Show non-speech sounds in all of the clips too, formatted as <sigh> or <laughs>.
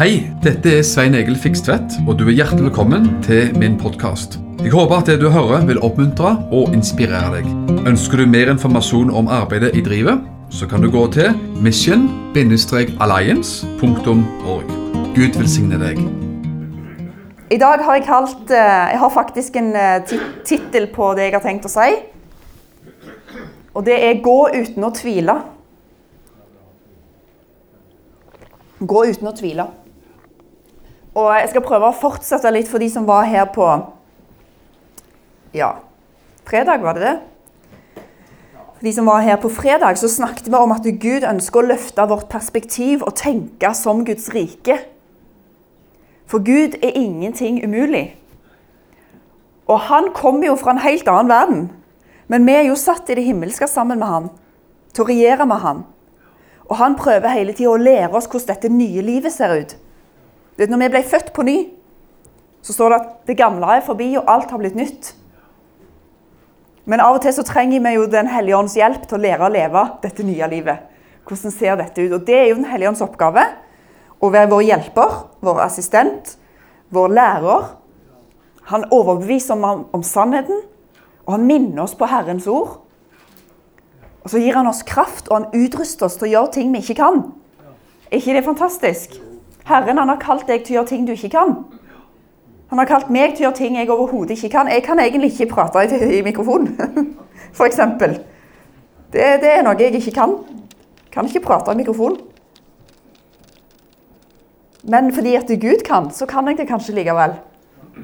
Hei, dette er Svein Egil Fikstvedt, og du er hjertelig velkommen til min podkast. Jeg håper at det du hører vil oppmuntre og inspirere deg. Ønsker du mer informasjon om arbeidet i drivet, så kan du gå til mission-alliance.org. Gud velsigne deg. I dag har jeg kalt eh, Jeg har faktisk en eh, tittel på det jeg har tenkt å si. Og det er 'Gå uten å tvile'. Gå uten å tvile. Og jeg skal prøve å fortsette litt for de som var her på Ja, fredag, var det det? For de som var her på fredag, så snakket vi om at Gud ønsker å løfte vårt perspektiv og tenke som Guds rike. For Gud er ingenting umulig. Og han kommer jo fra en helt annen verden. Men vi er jo satt i det himmelske sammen med han, til å regjere med han. Og han prøver hele tida å lære oss hvordan dette nye livet ser ut. Du vet, når vi ble født på ny, så står det at det gamle er forbi, og alt har blitt nytt. Men av og til så trenger vi jo Den hellige ånds hjelp til å lære å leve dette nye livet. Hvordan ser dette ut? Og det er jo Den hellige ånds oppgave. Å være vår hjelper, vår assistent, vår lærer. Han overbeviser om, om sannheten, og han minner oss på Herrens ord. Og så gir han oss kraft, og han utruster oss til å gjøre ting vi ikke kan. Er ikke det fantastisk? Herren han har kalt deg til å gjøre ting du ikke kan. Han har kalt meg til å gjøre ting jeg overhodet ikke kan. Jeg kan egentlig ikke prate i, i mikrofonen, <laughs> f.eks. Det, det er noe jeg ikke kan. Kan ikke prate i mikrofonen. Men fordi at Gud kan, så kan jeg det kanskje likevel.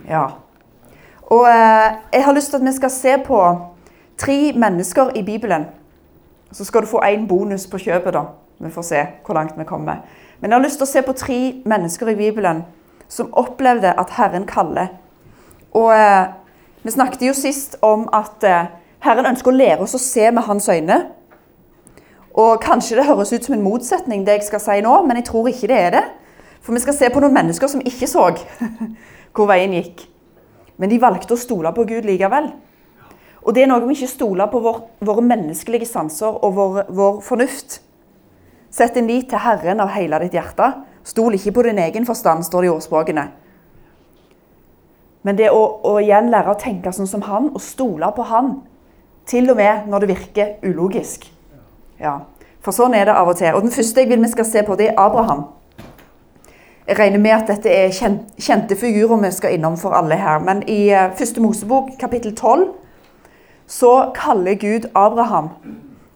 Ja. Og eh, jeg har lyst til at vi skal se på tre mennesker i Bibelen. Så skal du få én bonus på kjøpet, da. Vi får se hvor langt vi kommer. Men jeg har lyst til å se på tre mennesker i Bibelen som opplevde at Herren kaller. Og eh, vi snakket jo sist om at eh, Herren ønsker å lære oss å se med hans øyne. Og kanskje det høres ut som en motsetning, det jeg skal si nå, men jeg tror ikke det er det. For vi skal se på noen mennesker som ikke så <laughs> hvor veien gikk. Men de valgte å stole på Gud likevel. Og det er noe vi ikke stoler på vår, våre menneskelige sanser og vår, vår fornuft. Sett din lit til Herren av hele ditt hjerte. Stol ikke på din egen forstand, står det i ordspråkene. Men det å, å igjen lære å tenke sånn som han, og stole på han, til og med når det virker ulogisk. Ja, For sånn er det av og til. Og Den første jeg vil vi skal se på, det er Abraham. Jeg regner med at dette er kjente figurer vi skal innom for alle her. Men i eh, første Mosebok, kapittel 12, så kaller Gud Abraham.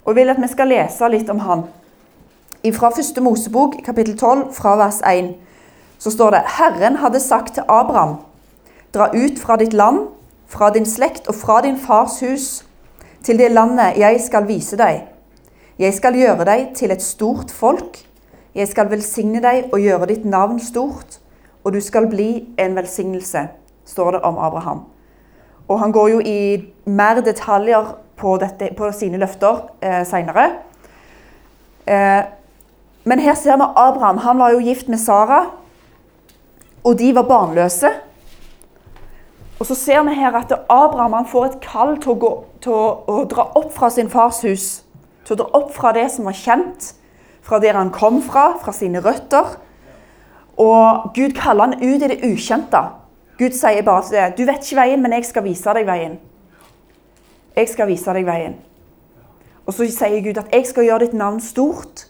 Og jeg vil at vi skal lese litt om han. Fra første Mosebok, kapittel 12, fra vers 1, så står det Herren hadde sagt til Abraham, dra ut fra ditt land, fra din slekt og fra din fars hus, til det landet jeg skal vise deg. Jeg skal gjøre deg til et stort folk. Jeg skal velsigne deg og gjøre ditt navn stort, og du skal bli en velsignelse, står det om Abraham. Og han går jo i mer detaljer på, dette, på sine løfter eh, seinere. Eh, men her ser vi Abraham. Han var jo gift med Sara, og de var barnløse. Og så ser vi her at Abraham får et kall til å, gå, til å, å dra opp fra sin fars hus. Til å dra opp fra det som var kjent, fra der han kom fra, fra sine røtter. Og Gud kaller han ut i det ukjente. Gud sier bare til det, 'Du vet ikke veien, men jeg skal vise deg veien.' Jeg skal vise deg veien. Og så sier Gud at 'jeg skal gjøre ditt navn stort'.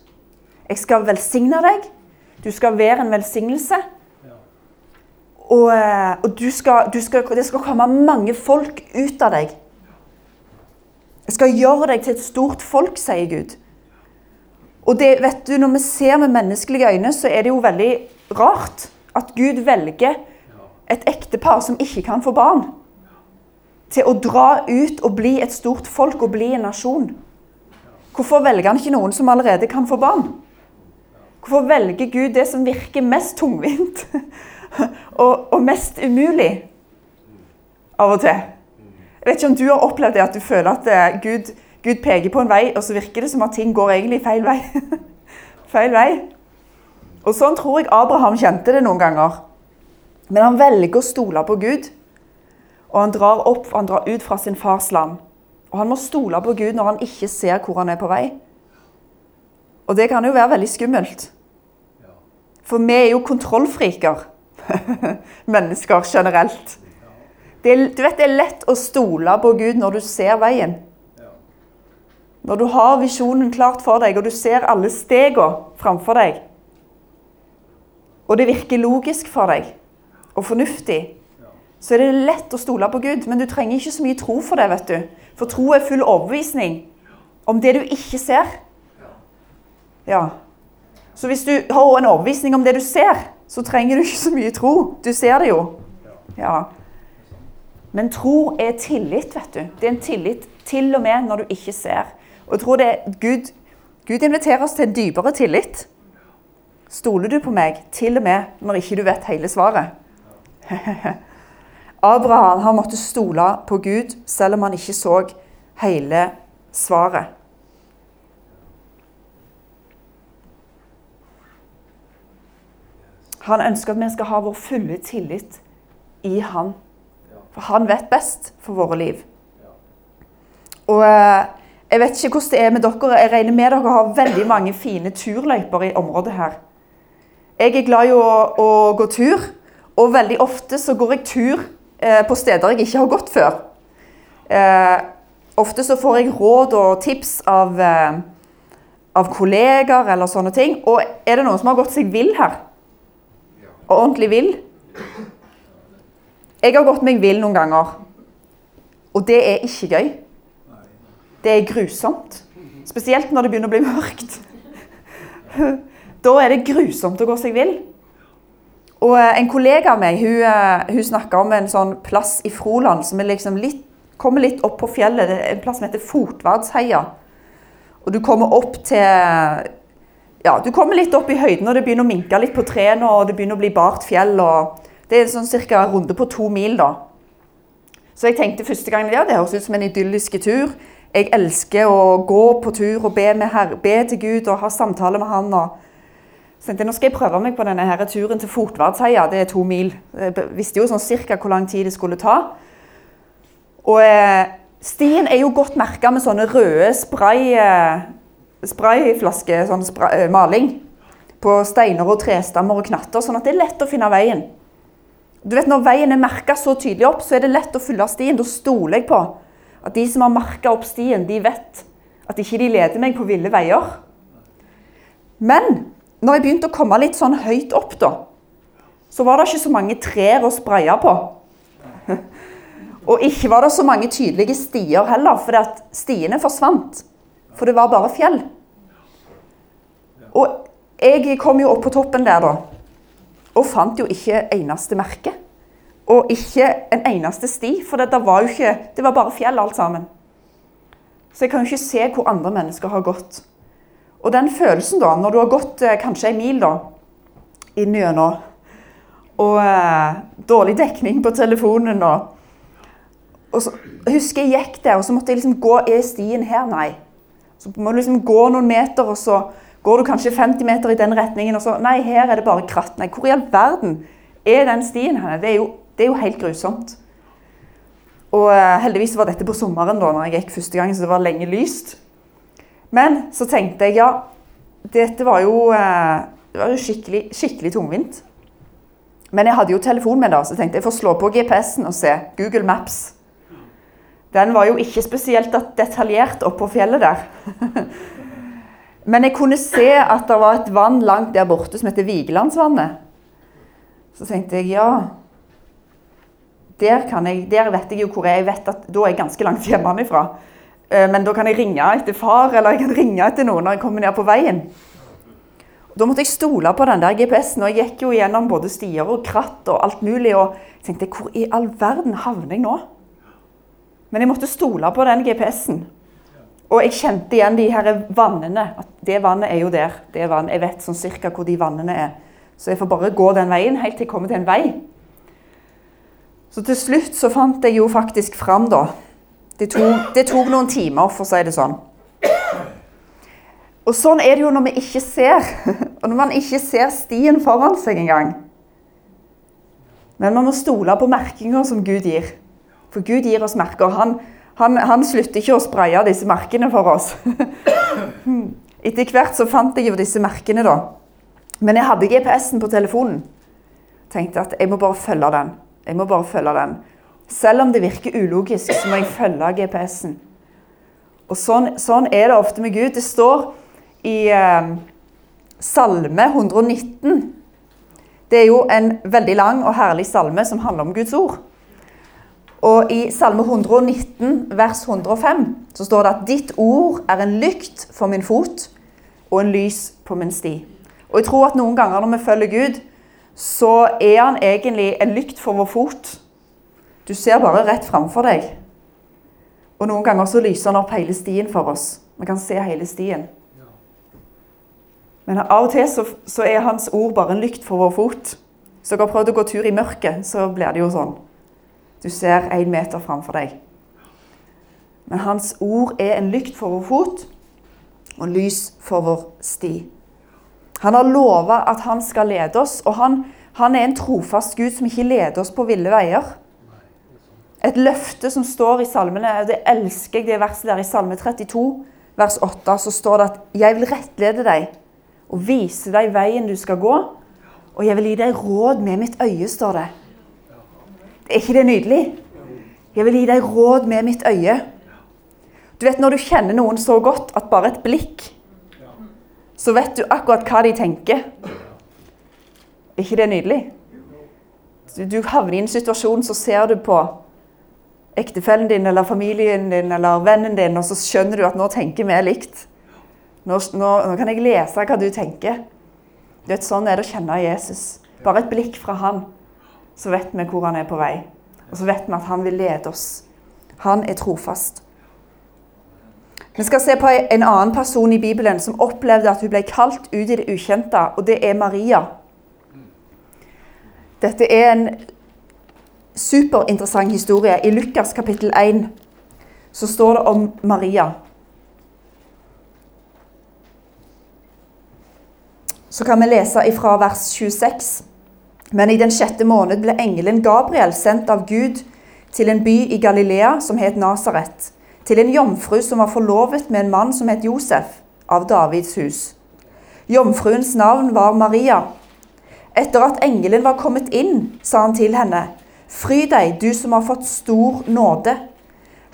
Jeg skal velsigne deg. Du skal være en velsignelse. Og, eh, og du skal, du skal, det skal komme mange folk ut av deg. Jeg skal gjøre deg til et stort folk, sier Gud. Og det, vet du, Når vi ser med menneskelige øyne, så er det jo veldig rart at Gud velger et ektepar som ikke kan få barn, til å dra ut og bli et stort folk og bli en nasjon. Hvorfor velger han ikke noen som allerede kan få barn? Hvorfor velger Gud det som virker mest tungvint <laughs> og, og mest umulig av og til? Jeg vet ikke om du har opplevd det at du føler at eh, Gud, Gud peker på en vei, og så virker det som at ting går egentlig feil vei. <laughs> feil vei. Og sånn tror jeg Abraham kjente det noen ganger. Men han velger å stole på Gud, og han drar opp, han drar ut fra sin fars land. Og han må stole på Gud når han ikke ser hvor han er på vei. Og det kan jo være veldig skummelt. For vi er jo kontrollfriker. <laughs> Mennesker generelt. Det er, du vet, det er lett å stole på Gud når du ser veien. Når du har visjonen klart for deg, og du ser alle stegene framfor deg, og det virker logisk for deg og fornuftig, så er det lett å stole på Gud. Men du trenger ikke så mye tro for det, vet du. For tro er full overbevisning om det du ikke ser. Ja. Så hvis du har en overbevisning om det du ser, så trenger du ikke så mye tro. Du ser det jo. Ja. Men tro er tillit, vet du. Det er en tillit til og med når du ikke ser. Og jeg tror det er Gud, Gud inviterer oss til en dypere tillit. Stoler du på meg til og med når ikke du vet hele svaret? <laughs> Abraham har måttet stole på Gud selv om han ikke så hele svaret. Han ønsker at vi skal ha vår fulle tillit i Han. For han vet best for våre liv. Og eh, jeg vet ikke hvordan det er med dere. Jeg regner med dere har veldig mange fine turløyper i området her. Jeg er glad i å, å gå tur, og veldig ofte så går jeg tur eh, på steder jeg ikke har gått før. Eh, ofte så får jeg råd og tips av, eh, av kollegaer eller sånne ting. Og er det noen som har gått seg vill her? Og ordentlig vill? Jeg har gått meg vill noen ganger, og det er ikke gøy. Det er grusomt. Spesielt når det begynner å bli mørkt. <laughs> Da er det grusomt å gå seg vill. Og eh, En kollega av meg hun, eh, hun snakka om en sånn plass i Froland som liksom litt, kommer litt opp på fjellet. Det er en plass som heter Fotvardsheia. Og du kommer opp til Ja, du kommer litt opp i høyden, og det begynner å minke litt på trærne, og det begynner å bli bart fjell. Det er sånn ca. runde på to mil, da. Så jeg tenkte første gang ja, det høres ut som en idyllisk tur. Jeg elsker å gå på tur og be, her, be til Gud og ha samtale med Han. og så tenkte jeg, Nå skal jeg prøve meg på denne her turen til Fotvardsheia. Det er to mil. Jeg visste jo sånn cirka hvor lang tid det skulle ta. Og eh, stien er jo godt merka med sånne røde spray, eh, sprayflasker, sånn spray, eh, maling, på steiner og trestammer og knatter, sånn at det er lett å finne veien. Du vet, Når veien er merka så tydelig opp, så er det lett å fylle stien. Da stoler jeg på at de som har merka opp stien, de vet at ikke de leder meg på ville veier. Men når jeg begynte å komme litt sånn høyt opp, da, så var det ikke så mange trær å spraye på. <laughs> Og ikke var det så mange tydelige stier heller, for stiene forsvant. For det var bare fjell. Og jeg kom jo opp på toppen der, da, og fant jo ikke eneste merke. Og ikke en eneste sti, for det, var jo ikke, det var bare fjell alt sammen. Så jeg kan jo ikke se hvor andre mennesker har gått. Og den følelsen, da, når du har gått eh, kanskje en mil da, inn gjennom Og eh, dårlig dekning på telefonen og, og så, Jeg husker jeg gikk der, og så måtte jeg liksom gå Er stien her? Nei. Så må du liksom gå noen meter, og så går du kanskje 50 meter i den retningen, og så Nei, her er det bare kratt. Nei, hvor i all verden er den stien her? Det er jo det er jo helt grusomt. Og eh, heldigvis var dette på sommeren da når jeg gikk første gang, så det var lenge lyst. Men så tenkte jeg ja, dette var jo, eh, det var jo skikkelig, skikkelig tungvint. Men jeg hadde jo telefon med, da, så jeg tenkte jeg får slå på GPS-en og se. Google Maps. Den var jo ikke spesielt detaljert oppå fjellet der. <laughs> Men jeg kunne se at det var et vann langt der borte som heter Vigelandsvannet. Så tenkte jeg ja, der, jeg, der, vet jeg jo hvor jeg er. Jeg vet at Da er jeg ganske langt hjemmefra. Eh, men da kan jeg ringe etter far eller jeg kan ringe etter noen når jeg kommer ned på veien. Da måtte jeg stole på den der GPS-en. og Jeg gikk jo gjennom både stier og kratt og alt mulig. og tenkte, Hvor i all verden havner jeg nå? Men jeg måtte stole på den GPS-en. Og jeg kjente igjen de her vannene. at Det vannet er jo der. Det vann, jeg vet sånn cirka hvor de vannene er. Så jeg får bare gå den veien helt til jeg kommer til en vei. Så til slutt så fant jeg jo faktisk fram, da. Det tok, det tok noen timer, for å si det sånn. Og sånn er det jo når vi ikke ser. <laughs> Og når man ikke ser stien foran seg engang. Men man må stole på merkinger som Gud gir. For Gud gir oss merker. Han, han, han slutter ikke å spraye disse merkene for oss. <laughs> Etter hvert så fant jeg jo disse merkene, da. Men jeg hadde GPS-en på telefonen. Tenkte at jeg må bare følge den. Jeg må bare følge den. Selv om det virker ulogisk, så må jeg følge GPS-en. Og sånn, sånn, er det ofte med Gud. Det står i eh, Salme 119. Det er jo en veldig lang og herlig salme som handler om Guds ord. Og i Salme 119, vers 105, så står det at 'ditt ord er en lykt for min fot og en lys på min sti'. Og jeg tror at noen ganger når vi følger Gud, så er han egentlig en lykt for vår fot. Du ser bare rett framfor deg. Og noen ganger så lyser han opp hele stien for oss. Vi kan se hele stien. Men av og til så, så er hans ord bare en lykt for vår fot. Så dere har prøvd å gå tur i mørket, så blir det jo sånn. Du ser én meter framfor deg. Men hans ord er en lykt for vår fot og lys for vår sti. Han har lova at han skal lede oss, og han, han, er en trofast Gud som ikke leder oss på ville veier. Et løfte som står i salmene, og det elsker jeg det verset der i Salme 32, vers 8, så står det at 'Jeg vil rettlede deg og vise deg veien du skal gå', og 'jeg vil gi deg råd med mitt øye', står det. Er ikke det nydelig? Jeg vil gi deg råd med mitt øye. Du vet Når du kjenner noen så godt at bare et blikk, så vet du akkurat hva de tenker. Er ikke det nydelig? Du, havner i en situasjon, så ser du på ektefellen din eller familien din eller vennen din, og så skjønner du at nå tenker vi likt. Nå, nå, nå kan jeg lese hva du tenker. Du vet, Sånn er det å kjenne Jesus. Bare et blikk fra han så vet vi hvor han er på vei. Og så vet vi at han vil lede oss. Han er trofast. Vi skal se på en annen person i Bibelen som opplevde at hun ble kalt ut i det ukjente, og det er Maria. Dette er en superinteressant historie. I Lukas kapittel 1 så står det om Maria. Så kan vi lese ifra vers 26. Men i den sjette måned ble engelen Gabriel sendt av Gud til en by i Galilea som het Nasaret, til en jomfru som var forlovet med en mann som het Josef, av Davids hus. Jomfruens navn var Maria. Etter at engelen var kommet inn, sa han til henne, Fry deg, du som har fått stor nåde.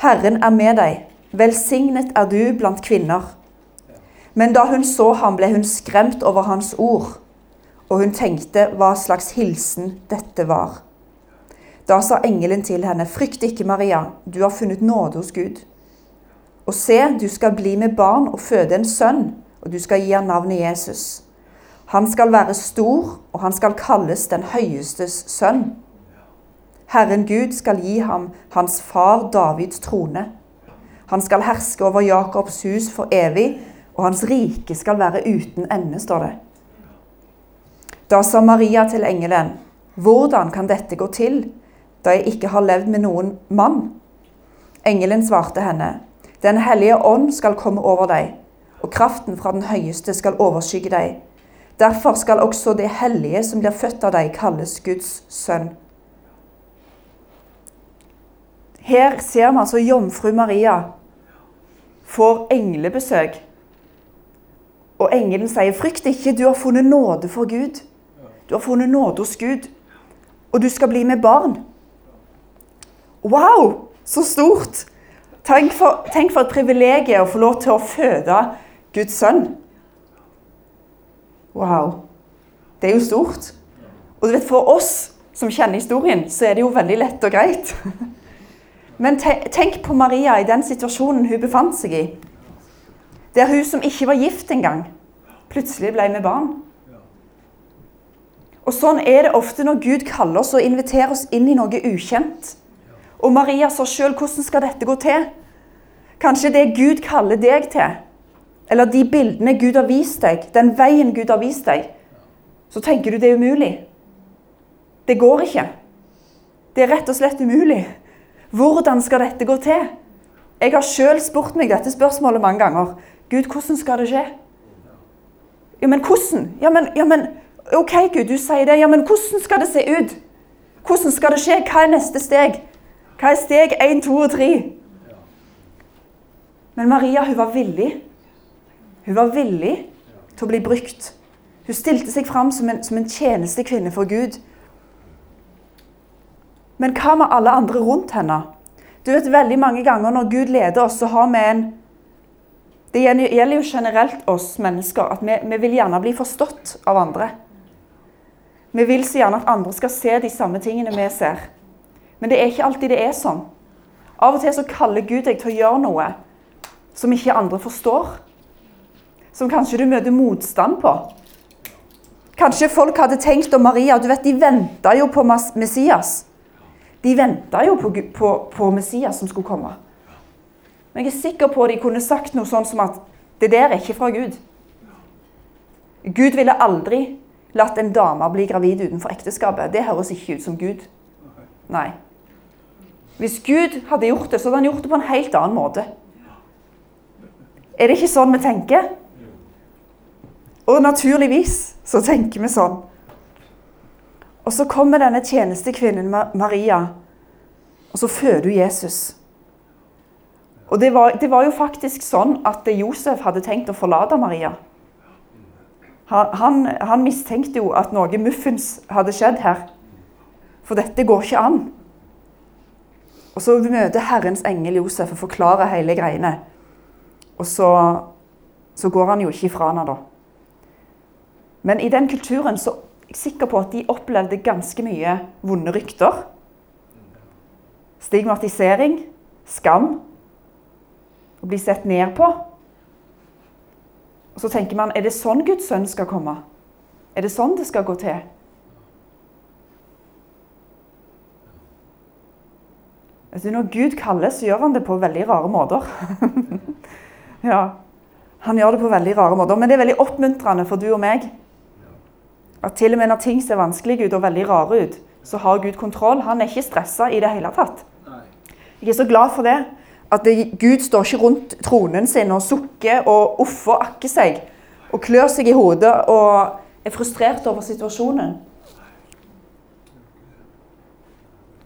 Herren er med deg. Velsignet er du blant kvinner. Men da hun så ham, ble hun skremt over hans ord og hun tenkte hva slags hilsen dette var. Da sa engelen til henne, frykt ikke, Maria, du har funnet nåde hos Gud. Og se, du skal bli med barn og føde en sønn, og du skal gi ham navnet Jesus. Han skal være stor, og han skal kalles den høyestes sønn. Herren Gud skal gi ham hans far Davids trone. Han skal herske over Jakobs hus for evig, og hans rike skal være uten ende, står det. Da sa Maria til engelen, 'Hvordan kan dette gå til, da jeg ikke har levd med noen mann?' Engelen svarte henne, 'Den hellige ånd skal komme over deg, og kraften fra den høyeste skal overskygge deg.' Derfor skal også det hellige som blir født av deg, kalles Guds sønn. Her ser vi altså jomfru Maria får englebesøk. Og engelen sier, 'Frykt ikke, du har funnet nåde for Gud.' Du har funnet nåde hos Gud, og du skal bli med barn. Wow, så stort! Tenk for, tenk for et privilegium å få lov til å føde Guds sønn. Wow. Det er jo stort. Og du vet, for oss som kjenner historien, så er det jo veldig lett og greit. <laughs> Men tenk på Maria i den situasjonen hun befant seg i. Der hun som ikke var gift engang, plutselig ble med barn. Og Sånn er det ofte når Gud kaller oss og inviterer oss inn i noe ukjent. Og Maria sa sjøl hvordan skal dette gå til? Kanskje det Gud kaller deg til, eller de bildene Gud har vist deg, den veien Gud har vist deg, så tenker du det er umulig. Det går ikke. Det er rett og slett umulig. Hvordan skal dette gå til? Jeg har sjøl spurt meg dette spørsmålet mange ganger. Gud, hvordan skal det skje? Ja, men hvordan? Ja, men, ja, men OK, Gud, du sier det. Ja, men hvordan skal det se ut? Hvordan skal det skje? Hva er neste steg? Hva er steg 1, 2 og 3? Men Maria hun var villig. Hun var villig til å bli brukt. Hun stilte seg fram som en, som en tjenestekvinne for Gud. Men hva med alle andre rundt henne? Du vet, Veldig mange ganger når Gud leder oss, så har vi en Det gjelder jo generelt oss mennesker at vi, vi vil gjerne bli forstått av andre. Vi vil så gjerne at andre skal se de samme tingene vi ser. Men det er ikke alltid det er sånn. Av og til så kaller Gud deg til å gjøre noe som ikke andre forstår. Som kanskje du møter motstand på. Kanskje folk hadde tenkt om Maria du vet, De venta jo på Messias. De venta jo på, på, på, Messias som skulle komme. Men jeg er sikker på at de kunne sagt noe sånn som at det der er ikke fra Gud. Gud ville aldri latt en dame bli gravid utenfor ekteskapet. Det høres ikke ut som Gud. Nei. Hvis Gud hadde gjort det, så hadde han gjort det på en helt annen måte. Er det ikke sånn vi tenker? Og naturligvis så tenker vi sånn. Og så kommer denne tjenestekvinnen Maria, og så føder hun Jesus. Og det var, det var, jo faktisk sånn at Josef hadde tenkt å forlate Maria. Han, han, mistenkte jo at noe muffens hadde skjedd her. For dette går ikke an. Og så møter Herrens engel Josef og forklarer hele greiene. Og så, så går han jo ikke ifra henne, da. Men i den kulturen så er jeg sikker på at de opplevde ganske mye vonde rykter. Stigmatisering, skam, å bli sett ned på. Og så tenker man er det sånn Guds sønn skal komme? Er det sånn det skal gå til? Altså, når Gud kaller, så gjør han det på veldig rare måter. <laughs> ja, Han gjør det på veldig rare måter, men det er veldig oppmuntrende for du og meg at til og med når ting ser vanskelig ut og veldig rare ut, så har Gud kontroll. Han er ikke stressa i det hele tatt. Jeg er så glad for det. At det, Gud står ikke rundt tronen sin og sukker og uffer og akker seg og klør seg i hodet og er frustrert over situasjonen.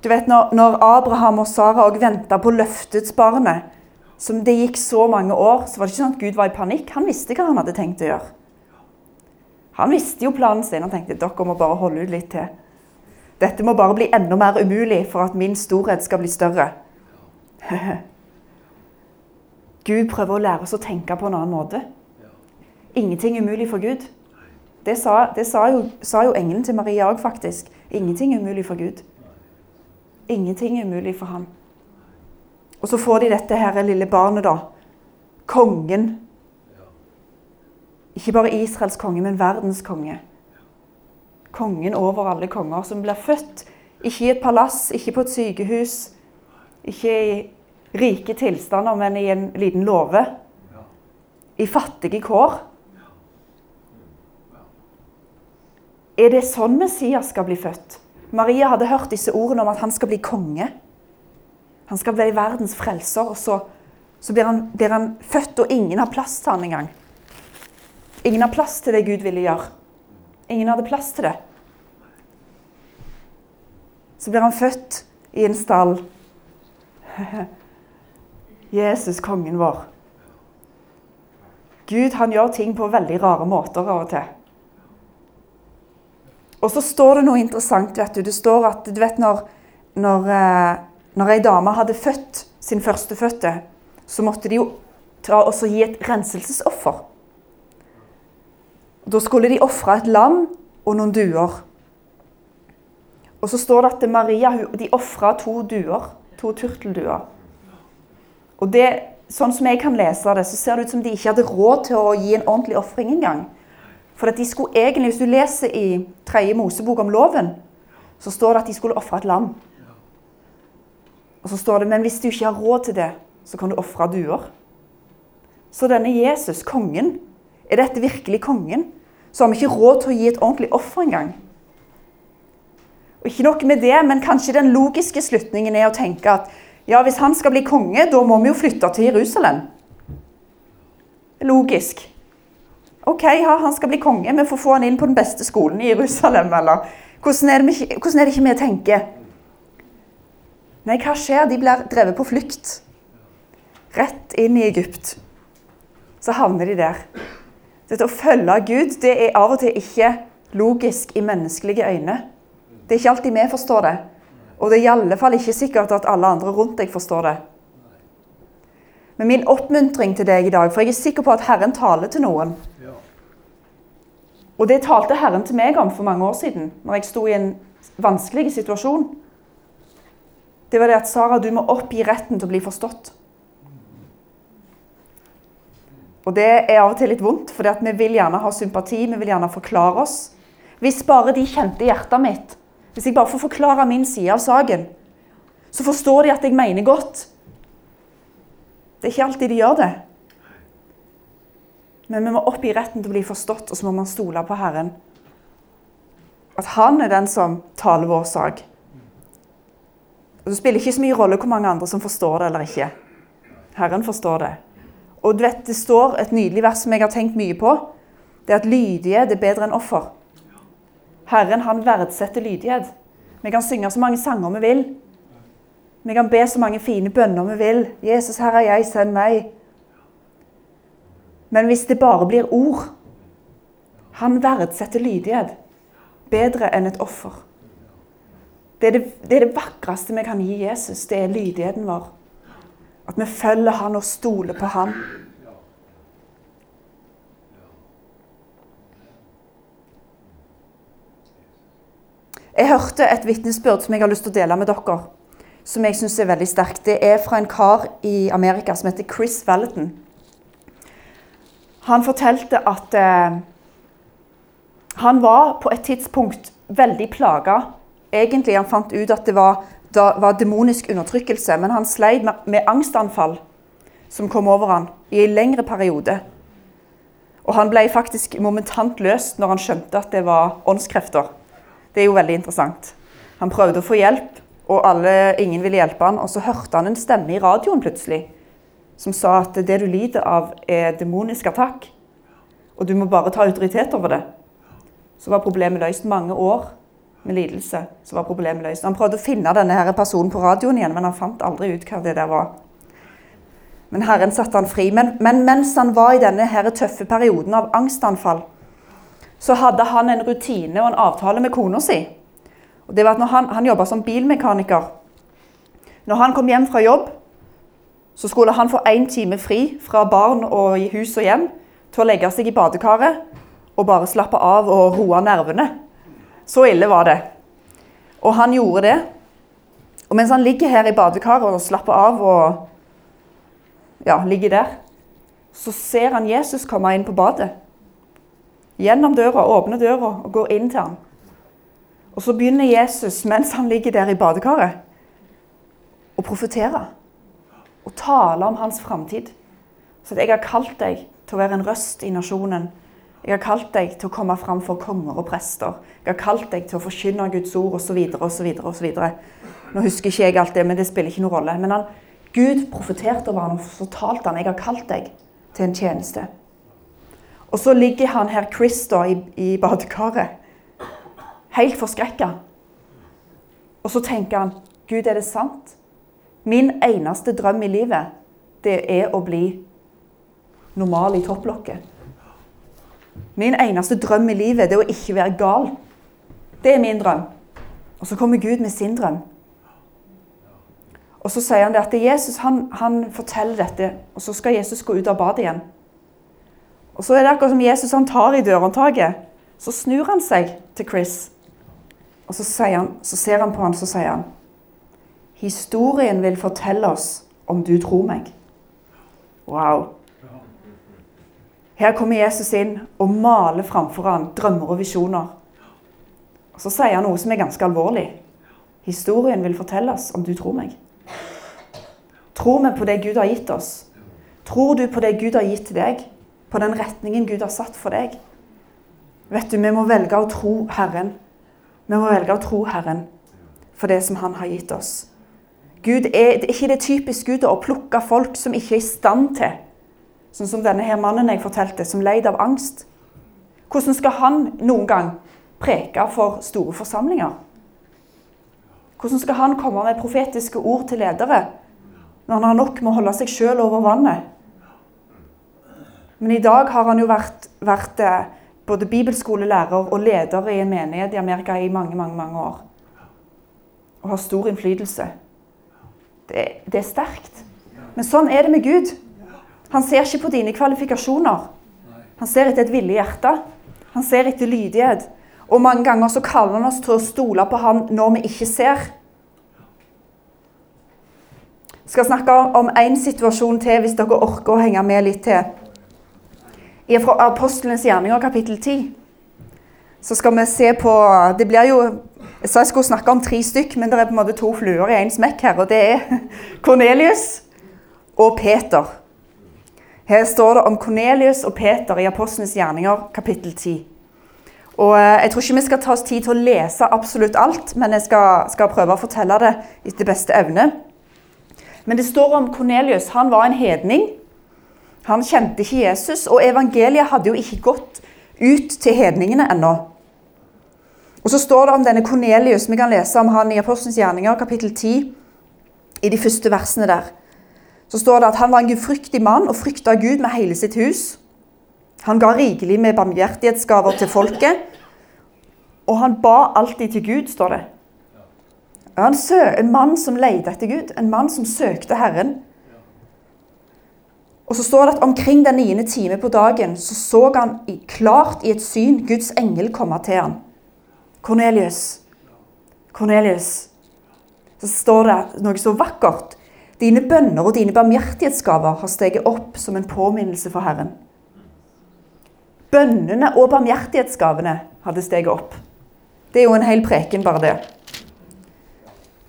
Du vet, Når, når Abraham og Sara òg venta på løftets barnet, som det gikk så mange år, så var det ikke sånn at Gud var i panikk. Han visste hva han hadde tenkt å gjøre. Han visste jo planen sin og tenkte dere må bare holde ut litt til. Dette må bare bli enda mer umulig for at min storhet skal bli større. <laughs> Gud prøver å lære oss å tenke på en annen måte. Ingenting er umulig for Gud. Det sa, det sa, jo, sa jo, engelen til Maria òg, faktisk. Ingenting er umulig for Gud. Ingenting er umulig for ham. Og så får de dette her lille barnet, da. Kongen ikke bare Israels konge, men verdens konge. Kongen over alle konger, som blir født ikke i et palass, ikke på et sykehus, ikke i rike tilstander, men i en liten låve. I fattige kår. Er det sånn Messias skal bli født? Maria hadde hørt disse ordene om at han skal bli konge. Han skal bli verdens frelser. Og så, så blir, han, blir han født, og ingen har plass til han engang. Ingen har plass til det Gud ville gjøre. Ingen hadde plass til det. Så blir han født i en stall. <laughs> Jesus, kongen vår. Gud han gjør ting på veldig rare måter av og til. Og så står det noe interessant. vet du. Det står at du vet når, når, eh, når ei dame hadde født sin førstefødte, så måtte de jo ta og gi et renselsesoffer. Da skulle de ofre et lam og noen duer. Og så står det at Maria de ofra to duer. To turtelduer. Og det, sånn som jeg kan lese det, så ser det ut som de ikke hadde råd til å gi en ordentlig ofring engang. For at de skulle egentlig, Hvis du leser i tredje Mosebok om loven, så står det at de skulle ofre et lam. Og så står det men hvis du ikke har råd til det, så kan du ofre duer. Så denne Jesus, kongen, er dette virkelig kongen? Så har vi ikke råd til å gi et ordentlig offer engang. Og ikke nok med det, men kanskje den logiske slutningen er å tenke at ja, hvis han skal bli konge, da må vi jo flytte til Jerusalem. Logisk. OK, ja, han skal bli konge, vi får få han inn på den beste skolen i Jerusalem, eller Hvordan er det, vi, hvordan er det ikke vi tenker? Nei, hva skjer? De blir drevet på flukt. Rett inn i Egypt. Så havner de der. Dette å følge Gud det er av og til ikke logisk i menneskelige øyne. Det er ikke alltid vi forstår det. Og det er i alle fall ikke sikkert at alle andre rundt deg forstår det. Men min oppmuntring til deg i dag, for jeg er sikker på at Herren taler til noen. Og det talte Herren til meg om for mange år siden, når jeg sto i en vanskelig situasjon. Det var det at Sara, du må oppgi retten til å bli forstått. Og det er av og til litt vondt, for vi vil gjerne ha sympati, vi vil gjerne forklare oss. Hvis bare de kjente hjertet mitt, hvis jeg bare får forklare min side av saken, så forstår de at jeg mener godt. Det er ikke alltid de gjør det. Men vi må oppgi retten til å bli forstått, og så må man stole på Herren. At han er den som taler vår sak. Og Det spiller ikke så mye rolle hvor mange andre som forstår det eller ikke. Herren forstår det. Og du vet, Det står et nydelig vers som jeg har tenkt mye på. Det er at lydighet er bedre enn offer. Herren han verdsetter lydighet. Vi kan synge så mange sanger vi vil. Vi kan be så mange fine bønner vi vil. 'Jesus, her er jeg, send meg.' Men hvis det bare blir ord Han verdsetter lydighet bedre enn et offer. Det er det, det er det vakreste vi kan gi Jesus. Det er lydigheten vår. At vi følger han og stoler på han. Jeg hørte et vitnesbyrd som jeg har lyst til å dele med dere. Som jeg syns er veldig sterkt. Det er fra en kar i Amerika som heter Chris Valenton. Han fortalte at eh, han var på et tidspunkt veldig plaga. Egentlig han fant ut at det var da, var demonisk undertrykkelse, men han sleit med, med angstanfall som kom over han i en lengre periode. Og han ble faktisk momentant løst når han skjønte at det var åndskrefter. Det er jo veldig interessant. Han prøvde å få hjelp, og alle, ingen ville hjelpe han, og så hørte han en stemme i radioen plutselig som sa at det du lider av, er demonisk attakk. Og du må bare ta autoritet over det. Så var problemet løst mange år med lidelse, så var problemet løst. Han prøvde å finne denne her personen på radioen igjen, men han fant aldri ut hva det der var. Men Herren satte han fri. Men, men mens han var i denne her tøffe perioden av angstanfall, så hadde han en rutine og en avtale med kona si. Og det var at når Han, han jobba som bilmekaniker. Når han kom hjem fra jobb, så skulle han få én time fri fra barn og i hus og hjem til å legge seg i badekaret og bare slappe av og roe nervene. Så ille var det. Og han gjorde det. Og mens han ligger her i badekaret og slapper av og ja, ligger der, så ser han Jesus komme inn på badet. Gjennom døra, åpner døra og går inn til ham. Og så begynner Jesus, mens han ligger der i badekaret, å profetere. Og tale om hans framtid. Så jeg har kalt deg til å være en røst i nasjonen jeg har kalt deg til å komme fram for konger og prester. Jeg har kalt deg til å forkynne Guds ord osv. osv. Nå husker ikke jeg alt det, men det spiller ikke noen rolle. Men han, Gud profeterte over ham og fortalte han, jeg har kalt deg til en tjeneste. Og så ligger han her, Chris, da, i, i badekaret, helt forskrekka. Og så tenker han, Gud, er det sant? Min eneste drøm i livet, det er å bli normal i topplokket. Min eneste drøm i livet det er å ikke være gal. Det er min drøm. Og så kommer Gud med sin drøm. Og så sier han det at Jesus han, han forteller dette, og så skal Jesus gå ut av badet igjen. Og så er det akkurat som Jesus han tar i dørhåndtaket. Så snur han seg til Chris, og så, han, så ser han på han, så sier han Historien vil fortelle oss om du tror meg. Wow. Her kommer Jesus inn og maler framfor han drømmer og visjoner. Og Så sier han noe som er ganske alvorlig. Historien vil fortelle oss om du tror meg. Tror vi på det Gud har gitt oss? Tror du på det Gud har gitt til deg? På den retningen Gud har satt for deg? Vet du, Vi må velge å tro Herren. Vi må velge å tro Herren for det som Han har gitt oss. Gud er, det er ikke det typisk Gud å plukke folk som ikke er i stand til Sånn som denne her mannen jeg fortalte, som leid av angst. Hvordan skal han noen gang preke for store forsamlinger? Hvordan skal han komme med profetiske ord til ledere når han har nok med å holde seg sjøl over vannet? Men i dag har han jo vært vært eh, både bibelskolelærer og leder i en menighet i Amerika i mange, mange, mange år. Og har stor innflytelse. Det, det er sterkt. Men sånn er det med Gud. Han ser ikke på dine kvalifikasjoner. Han ser etter et villig hjerte. Han ser etter lydighet. Og mange ganger så kaller han oss til å stole på han når vi ikke ser. Jeg skal snakke om én situasjon til, hvis dere orker å henge med litt til. Fra Apostlenes gjerninger, kapittel 10, så skal vi se på Det blir jo Jeg sa jeg skulle snakke om tre stykk, men det er på en måte to fluer i én smekk her. Og det er <laughs> Kornelius og Peter. Her står det om Kornelius og Peter i Apostlenes gjerninger, kapittel 10. Og eh, Jeg tror ikke vi skal ta oss tid til å lese absolutt alt, men jeg skal, skal prøve å fortelle det etter beste evne. Men det står om Kornelius. Han var en hedning. Han kjente ikke Jesus, og evangeliet hadde jo ikke gått ut til hedningene ennå. Og så står det om denne Kornelius. Vi kan lese om han i Apostelens gjerninger, kapittel 10, i de første versene der. Så står det at han var en gudfryktig mann og frykta Gud med hele sitt hus. Han ga rikelig med barmhjertighetsgaver til folket. Og han ba alltid til Gud, står det. En, en mann som leide etter Gud, en mann som søkte Herren. Og så står det at omkring den niende time på dagen så så han klart i et syn Guds engel komme til ham. Kornelius. Kornelius. Så står det noe så vakkert. Dine bønner og dine barmhjertighetsgaver har steget opp som en påminnelse for Herren. Bønnene og barmhjertighetsgavene hadde steget opp. Det er jo en hel preken, bare det.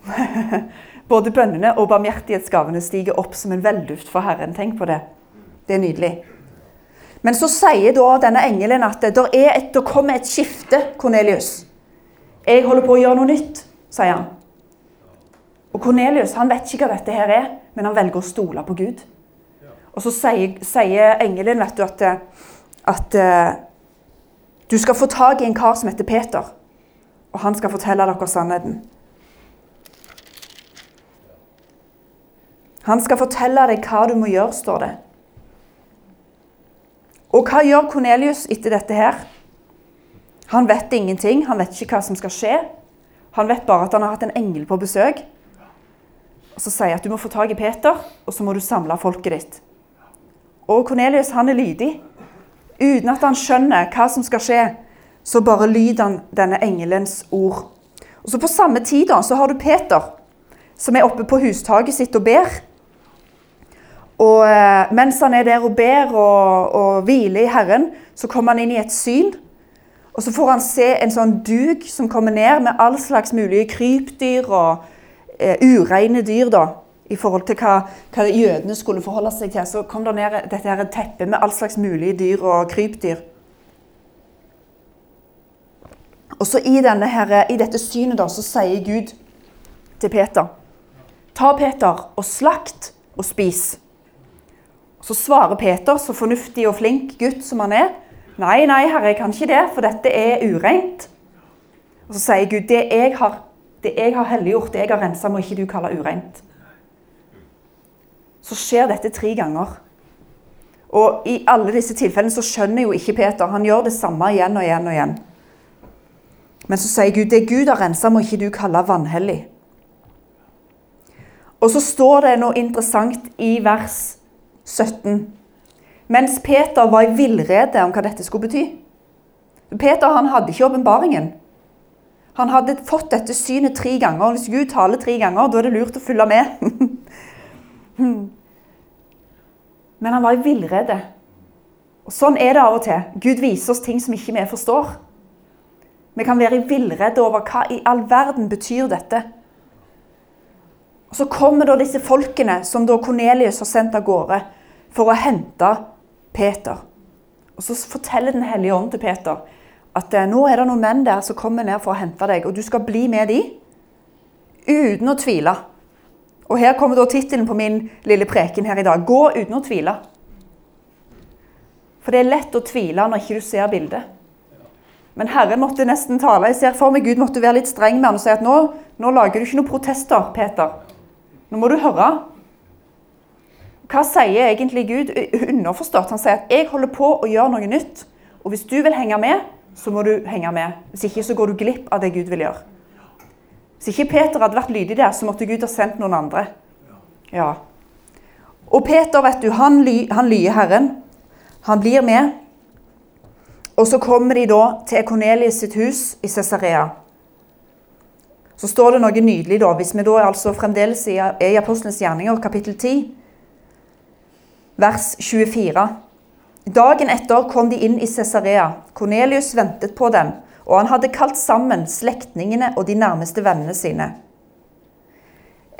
<laughs> Både bønnene og barmhjertighetsgavene stiger opp som en velduft for Herren. Tenk på det. Det er nydelig. Men så sier da denne engelen at det, et, kommer et skifte, Kornelius. Jeg holder på å gjøre noe nytt, sier han. Og Kornelius vet ikke hva dette her er, men han velger å stole på Gud. Og så sier, sier engelen vet du, at, at uh, du skal få tak i en kar som heter Peter, og han skal fortelle dere sannheten. Han skal fortelle deg hva du må gjøre, står det. Og hva gjør Kornelius etter dette her? Han vet ingenting, han vet ikke hva som skal skje. Han vet bare at han har hatt en engel på besøk. Og Så sier at du må få tak i Peter, og så må du samle folket ditt. Og Kornelius han er lydig. Uten at han skjønner hva som skal skje, så bare lyder han denne engelens ord. Og så På samme tid da, så har du Peter, som er oppe på hustaket sitt og ber. Og eh, mens han er der og ber og, og hviler i Herren, så kommer han inn i et syn. Og så får han se en sånn duk som kommer ned med all slags mulige krypdyr og eh, ureine dyr. da, I forhold til hva, hva, jødene skulle forholde seg til. Så kom det ned dette her teppet med all slags mulige dyr og krypdyr. Og så i, her, i dette synet da, så sier Gud til Peter Ta Peter og slakt og spis. Så svarer Peter, så fornuftig og flink gutt som han er, nei, nei, herre, jeg kan ikke det, for dette er ureint. Og så sier Gud, det jeg har, det jeg har helliggjort, det jeg har rensa, må ikke du kalle ureint. Så skjer dette tre ganger. Og i alle disse tilfellene så skjønner jo ikke Peter. Han gjør det samme igjen og igjen og igjen. Men så sier Gud, det Gud har rensa, må ikke du kalle vanhellig. Og så står det noe interessant i vers 17. Mens Peter var i villrede om hva dette skulle bety. Peter han hadde ikke åpenbaringen. Han hadde fått dette synet tre ganger. Hvis Gud taler tre ganger, da er det lurt å følge med. <laughs> Men han var i villrede. Og Sånn er det av og til. Gud viser oss ting som ikke vi forstår. Vi kan være i villrede over hva i all verden betyr dette. Og Så kommer da disse folkene som da Kornelius har sendt av gårde for å hente Peter. Og Så forteller Den hellige ånd til Peter at nå er det noen menn der som kommer ned for å hente deg, og du skal bli med de uten å tvile. Og Her kommer da tittelen på min lille preken her i dag. Gå uten å tvile. For det er lett å tvile når ikke du ser bildet. Men Herren måtte nesten tale. Jeg ser for meg Gud måtte være litt streng med han og si at nå, nå lager du ikke noen protester, Peter. Nå må du høre. Hva sier egentlig Gud underforstått? Han sier at 'jeg holder på å gjøre noe nytt'. Og hvis du vil henge med, så må du henge med. Hvis ikke så går du glipp av det Gud vil gjøre. Hvis ikke Peter hadde vært lydig der, så måtte Gud ha sendt noen andre. Ja. Og Peter, vet du, han, ly, han lyer Herren. Han blir med. Og så kommer de da til Kornelius sitt hus i Cesarea. Så står det noe nydelig, da, hvis vi da altså fremdeles er i Apostlenes gjerninger, kapittel 10, vers 24. Dagen etter kom de inn i Cesarea. Kornelius ventet på dem, og han hadde kalt sammen slektningene og de nærmeste vennene sine.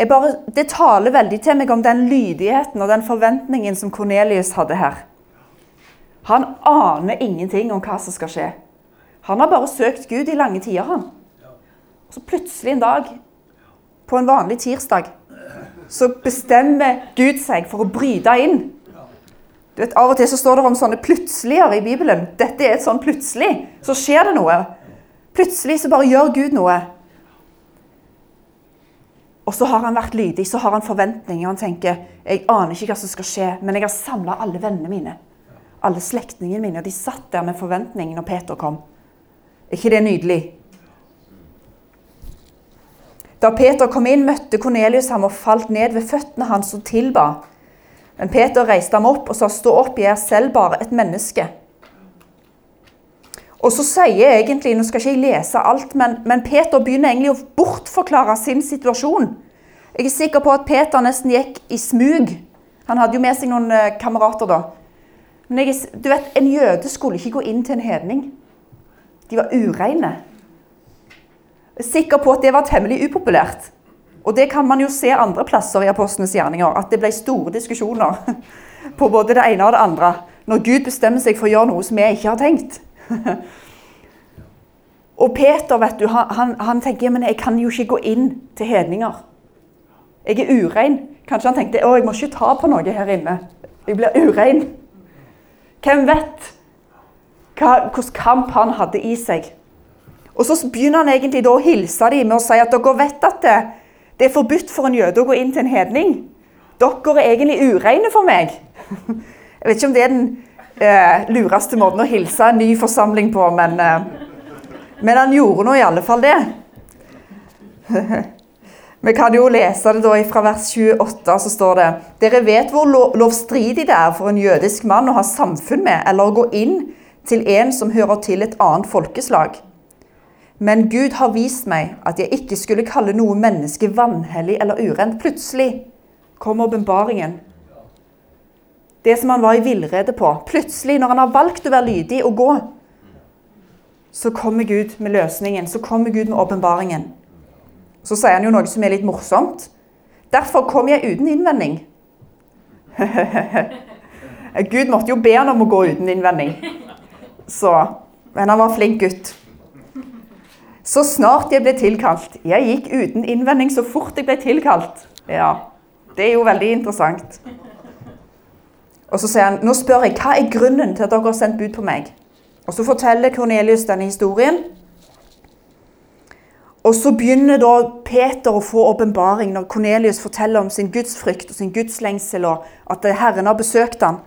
Bare, det taler veldig til meg om den lydigheten og den forventningen som Kornelius hadde her. Han aner ingenting om hva som skal skje. Han har bare søkt Gud i lange tider. han. Og så plutselig en dag, på en vanlig tirsdag, så bestemmer Gud seg for å bryte inn. Du vet, Av og til så står det om sånne plutseligere i Bibelen. Dette er et sånn plutselig. Så skjer det noe. Plutselig så bare gjør Gud noe. Og så har han vært lydig, så har han forventninger. Han tenker jeg aner ikke hva som skal skje, men jeg har samla alle vennene mine alle slektningene mine, og de satt der med forventning når Peter kom. Er ikke det nydelig? Da Peter kom inn, møtte Kornelius ham og falt ned ved føttene hans og tilba. Men Peter reiste ham opp og sa, 'Stå opp, jeg er selv bare et menneske.' Og så sier egentlig, Nå skal ikke jeg lese alt, men, men Peter begynner egentlig å bortforklare sin situasjon. Jeg er sikker på at Peter nesten gikk i smug. Han hadde jo med seg noen eh, kamerater da. Men jeg, du vet, en jøde skulle ikke gå inn til en hedning. De var ureine. Jeg er sikker på at det var temmelig upopulært. Og det kan man jo se andre plasser i apostlenes gjerninger, at det ble store diskusjoner <laughs> på både det ene og det andre når Gud bestemmer seg for å gjøre noe som vi ikke har tenkt. <laughs> Og Peter vet du, han, han tenker men jeg kan jo ikke gå inn til hedninger. Jeg er urein. Kanskje han tenkte å, jeg må ikke ta på noe her inne. Jeg blir urein. Hvem vet hvilken kamp han hadde i seg? Og Så begynner han egentlig da å hilse dem med å si at dere vet at det, det er forbudt for en jøde å gå inn til en hedning. Dere er egentlig ureine for meg. Jeg vet ikke om det er den eh, lureste måten å hilse en ny forsamling på, men, eh, men han gjorde nå i alle fall det. <laughs> Vi kan jo lese det da fra vers 28, så står det Dere vet hvor lovstridig det er for en jødisk mann å ha samfunn med eller å gå inn til en som hører til et annet folkeslag. Men Gud har vist meg at jeg ikke skulle kalle noe menneske vanhellig eller urent. Plutselig kom åpenbaringen. Det som han var i villrede på. Plutselig, når han har valgt å være lydig og gå, så kommer Gud med løsningen. Så kommer Gud med åpenbaringen. Så sier han jo noe som er litt morsomt. Derfor kom jeg uten innvending. <laughs> Gud måtte jo be han om å gå uten innvending. Så, men han var flink gutt. Så snart jeg ble tilkalt Jeg gikk uten innvending så fort jeg ble tilkalt. Ja, Det er jo veldig interessant. Og så sier han nå spør jeg, hva er grunnen til at dere har sendt bud på meg. Og Så forteller Kornelius denne historien. Og så begynner da Peter å få åpenbaring når Kornelius forteller om sin gudsfrykt og sin gudslengsel, og at Herren har besøkt ham.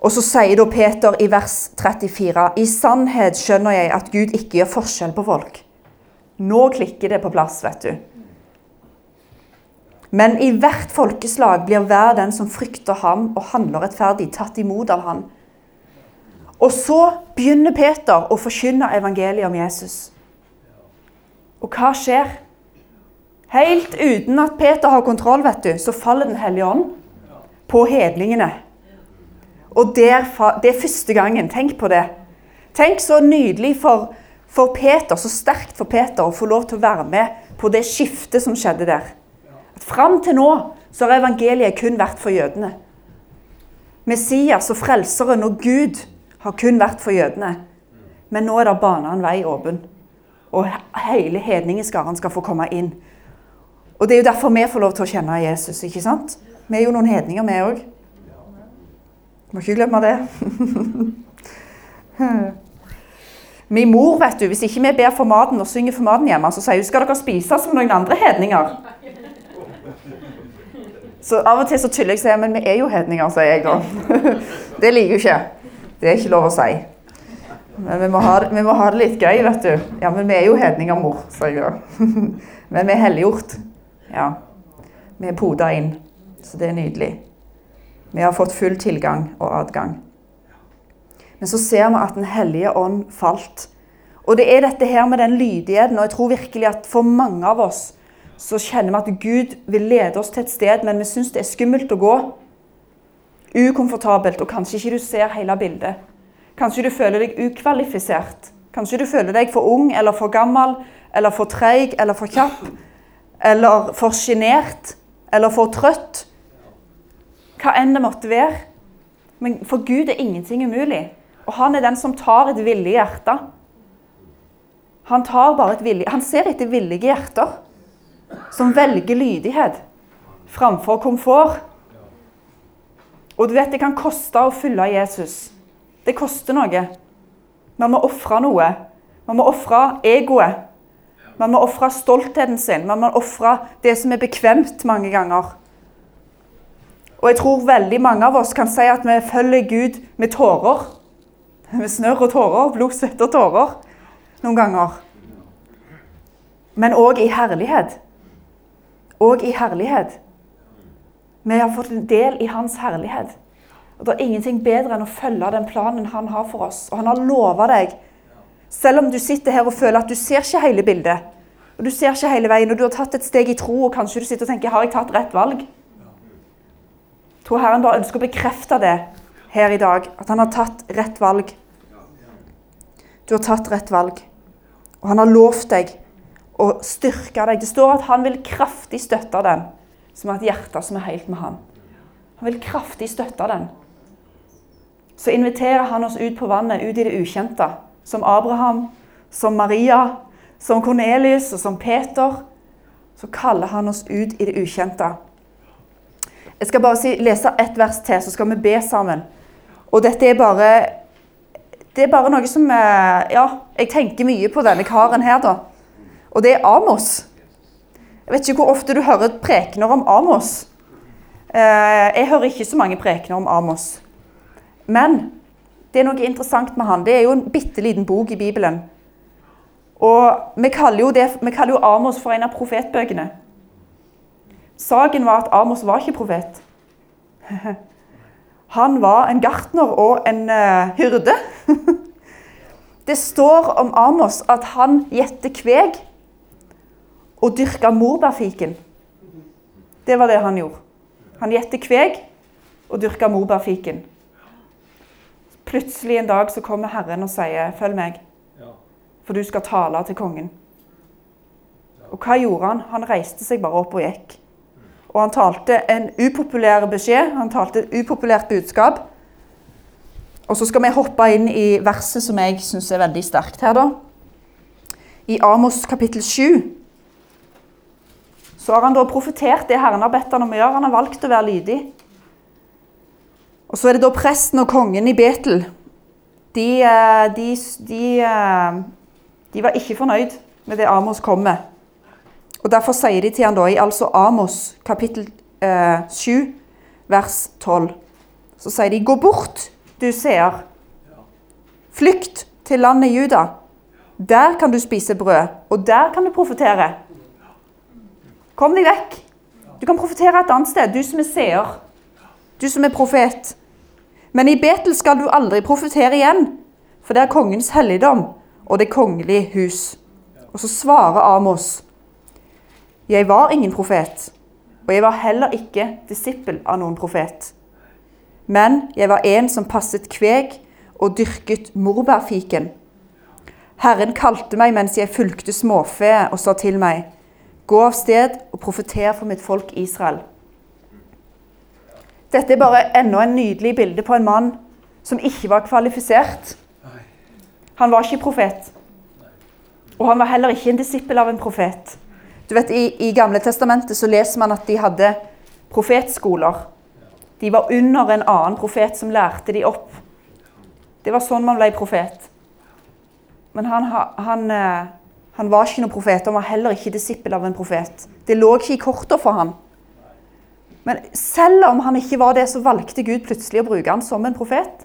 Og så sier da Peter i vers 34.: I sannhet skjønner jeg at Gud ikke gjør forskjell på folk. Nå klikker det på plass, vet du. Men i hvert folkeslag blir hver den som frykter ham og handler rettferdig, tatt imot av ham. Og så begynner Peter å forkynne evangeliet om Jesus. Og hva skjer? Helt uten at Peter har kontroll, vet du, så faller Den hellige ånd på hedningene. Og der, det er første gangen. Tenk på det. Tenk så nydelig for, for Peter, så sterkt for Peter å få lov til å være med på det skiftet som skjedde der. At Fram til nå så har evangeliet kun vært for jødene. Messias og frelseren og Gud har kun vært for jødene. Men nå er det bana en vei åpen og hele hedningeskaren skal få komme inn. Og Det er jo derfor vi får lov til å kjenne Jesus. ikke sant? Vi er jo noen hedninger, vi òg. Må ikke glemme det. <laughs> Min mor, vet du, hvis ikke vi ber for maten og synger for maten hjemme, så sier hun skal dere spise som noen andre hedninger. Så Av og til så tuller jeg og sier men vi er jo hedninger, sier jeg da. <laughs> Det liker hun ikke. Det er ikke lov å si. Men vi må, ha, vi må ha det litt gøy, vet du. Ja, men vi er jo hedninger, mor, sier jeg da. <laughs> Men vi er helliggjort. Ja. Vi er poda inn. Så det er nydelig. Vi har fått full tilgang og adgang. Men så ser vi at Den hellige ånd falt. Og det er dette her med den lydigheten, og jeg tror virkelig at for mange av oss så kjenner vi at Gud vil lede oss til et sted, men vi syns det er skummelt å gå. Ukomfortabelt, og kanskje ikke du ser hele bildet. Kanskje du føler deg ukvalifisert. Kanskje du føler deg for ung eller for gammel eller for treig eller for kjapp. Eller for sjenert eller for trøtt. Hva enn det måtte være. Men for Gud er ingenting umulig. Og han er den som tar et villig hjerte. Han, tar bare et villig, han ser etter villige hjerter som velger lydighet framfor komfort. Og du vet, det kan koste å følge Jesus. Det koster noe. Man må ofre noe. Man må ofre egoet. Man må ofre stoltheten sin. Man må ofre det som er bekvemt mange ganger. Og jeg tror veldig mange av oss kan si at vi følger Gud med tårer. Med snørr og tårer. Blod, svette og tårer noen ganger. Men òg i herlighet. Og i herlighet. Vi har fått en del i hans herlighet. Og Det er ingenting bedre enn å følge den planen han har for oss. Og han har lova deg. Selv om du sitter her og føler at du ser ikke hele bildet, og du ser ikke hele veien, og du har tatt et steg i tro, og kanskje du sitter og tenker har jeg tatt rett valg? Tror Herren bare ønsker å bekrefte det her i dag. At han har tatt rett valg. Du har tatt rett valg. Og han har lovt deg å styrke deg. Det står at han vil kraftig støtte den som har et hjerte som er helt med han. Han vil kraftig støtte den. Så inviterer han oss ut på vannet, ut i det ukjente. Som Abraham, som Maria, som Kornelius og som Peter. Så kaller han oss ut i det ukjente. Jeg skal bare si, lese ett vers til, så skal vi be sammen. Og dette er bare Det er bare noe som Ja, jeg tenker mye på denne karen her, da. Og det er Amos. Jeg vet ikke hvor ofte du hører prekener om Amos. Eh, jeg hører ikke så mange prekener om Amos. Men det er noe interessant med han. Det er jo en bitte liten bok i Bibelen. Og vi kaller, det, vi kaller jo Amos for en av profetbøkene. Saken var at Amos var ikke profet. <laughs> Han var en gartner og en uh, hyrde. <laughs> Det står om Amos at han gjette kveg og dyrka morbærfiken. Det var det han gjorde. Han gjette kveg og dyrka morbærfiken. Plutselig en dag så kommer Herren og sier, 'Følg meg, for du skal tale til kongen'. Og hva gjorde han? Han reiste seg bare opp og gikk. Og han talte en upopulær beskjed, han talte et upopulært budskap. Og så skal vi hoppe inn i verset som jeg syns er veldig sterkt her, da. I Amos kapittel 7 så har han da profetert det Herren har bedt han om å gjøre. Han har valgt å være lydig. Og Så er det da presten og kongen i Betel. De, eh, de, de, eh, de var ikke fornøyd med det Amos kom med. Og Derfor sier de til han da i altså Amos kapittel eh, 7, vers 12, så sier de 'Gå bort, du seer. Flykt til landet Juda. Der kan du spise brød, og der kan du profetere.' Kom deg vekk. Du kan profetere et annet sted, du som er seer. Du som er profet. Men i Betel skal du aldri profetere igjen, for det er kongens helligdom og det kongelige hus. Og så svarer Amos. Jeg var ingen profet, og jeg var heller ikke disippel av noen profet. Men jeg var en som passet kveg og dyrket morbærfiken. Herren kalte meg mens jeg fulgte småfe og sa til meg:" Gå av sted og profeter for mitt folk Israel. Dette er bare enda en nydelig bilde på en mann som ikke var kvalifisert. Han var ikke profet. Og han var heller ikke en disippel av en profet. Du vet, I, i Gamle testamentet så leser man at de hadde profetskoler. De var under en annen profet som lærte de opp. Det var sånn man ble profet. Men han, han, eh, han var ikke noen profet, han var heller ikke disippel av en profet. Det lå ikke i korta for han. Men selv om han ikke var det, så valgte Gud plutselig å bruke han som en profet.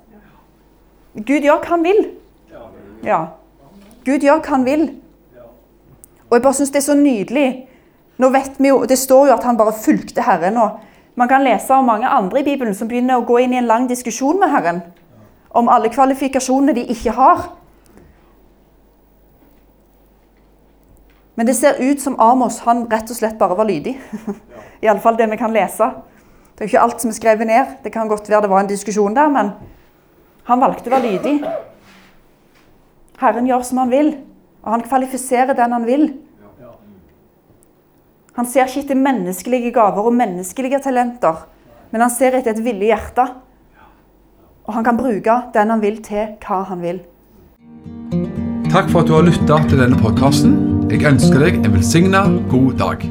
Gud gjør hva han vil. Ja. Gud gjør hva han vil. Og jeg bare syns det er så nydelig. Nå vet vi jo, Det står jo at han bare fulgte Herren. og Man kan lese om mange andre i Bibelen som begynner å gå inn i en lang diskusjon med Herren om alle kvalifikasjonene de ikke har. Men det ser ut som Amos han rett og slett bare var lydig. <laughs> Iallfall det vi kan lese. Det er jo ikke alt som er skrevet ned. Det kan godt være det var en diskusjon der, men han valgte å være lydig. Herren gjør som han vil, og han kvalifiserer den han vil. Han ser ikke etter menneskelige gaver og menneskelige talenter, men han ser etter et villig hjerte. Og han kan bruke den han vil, til hva han vil. Takk for at du har lytta til denne podkasten. Jeg ønsker deg en velsigna god dag.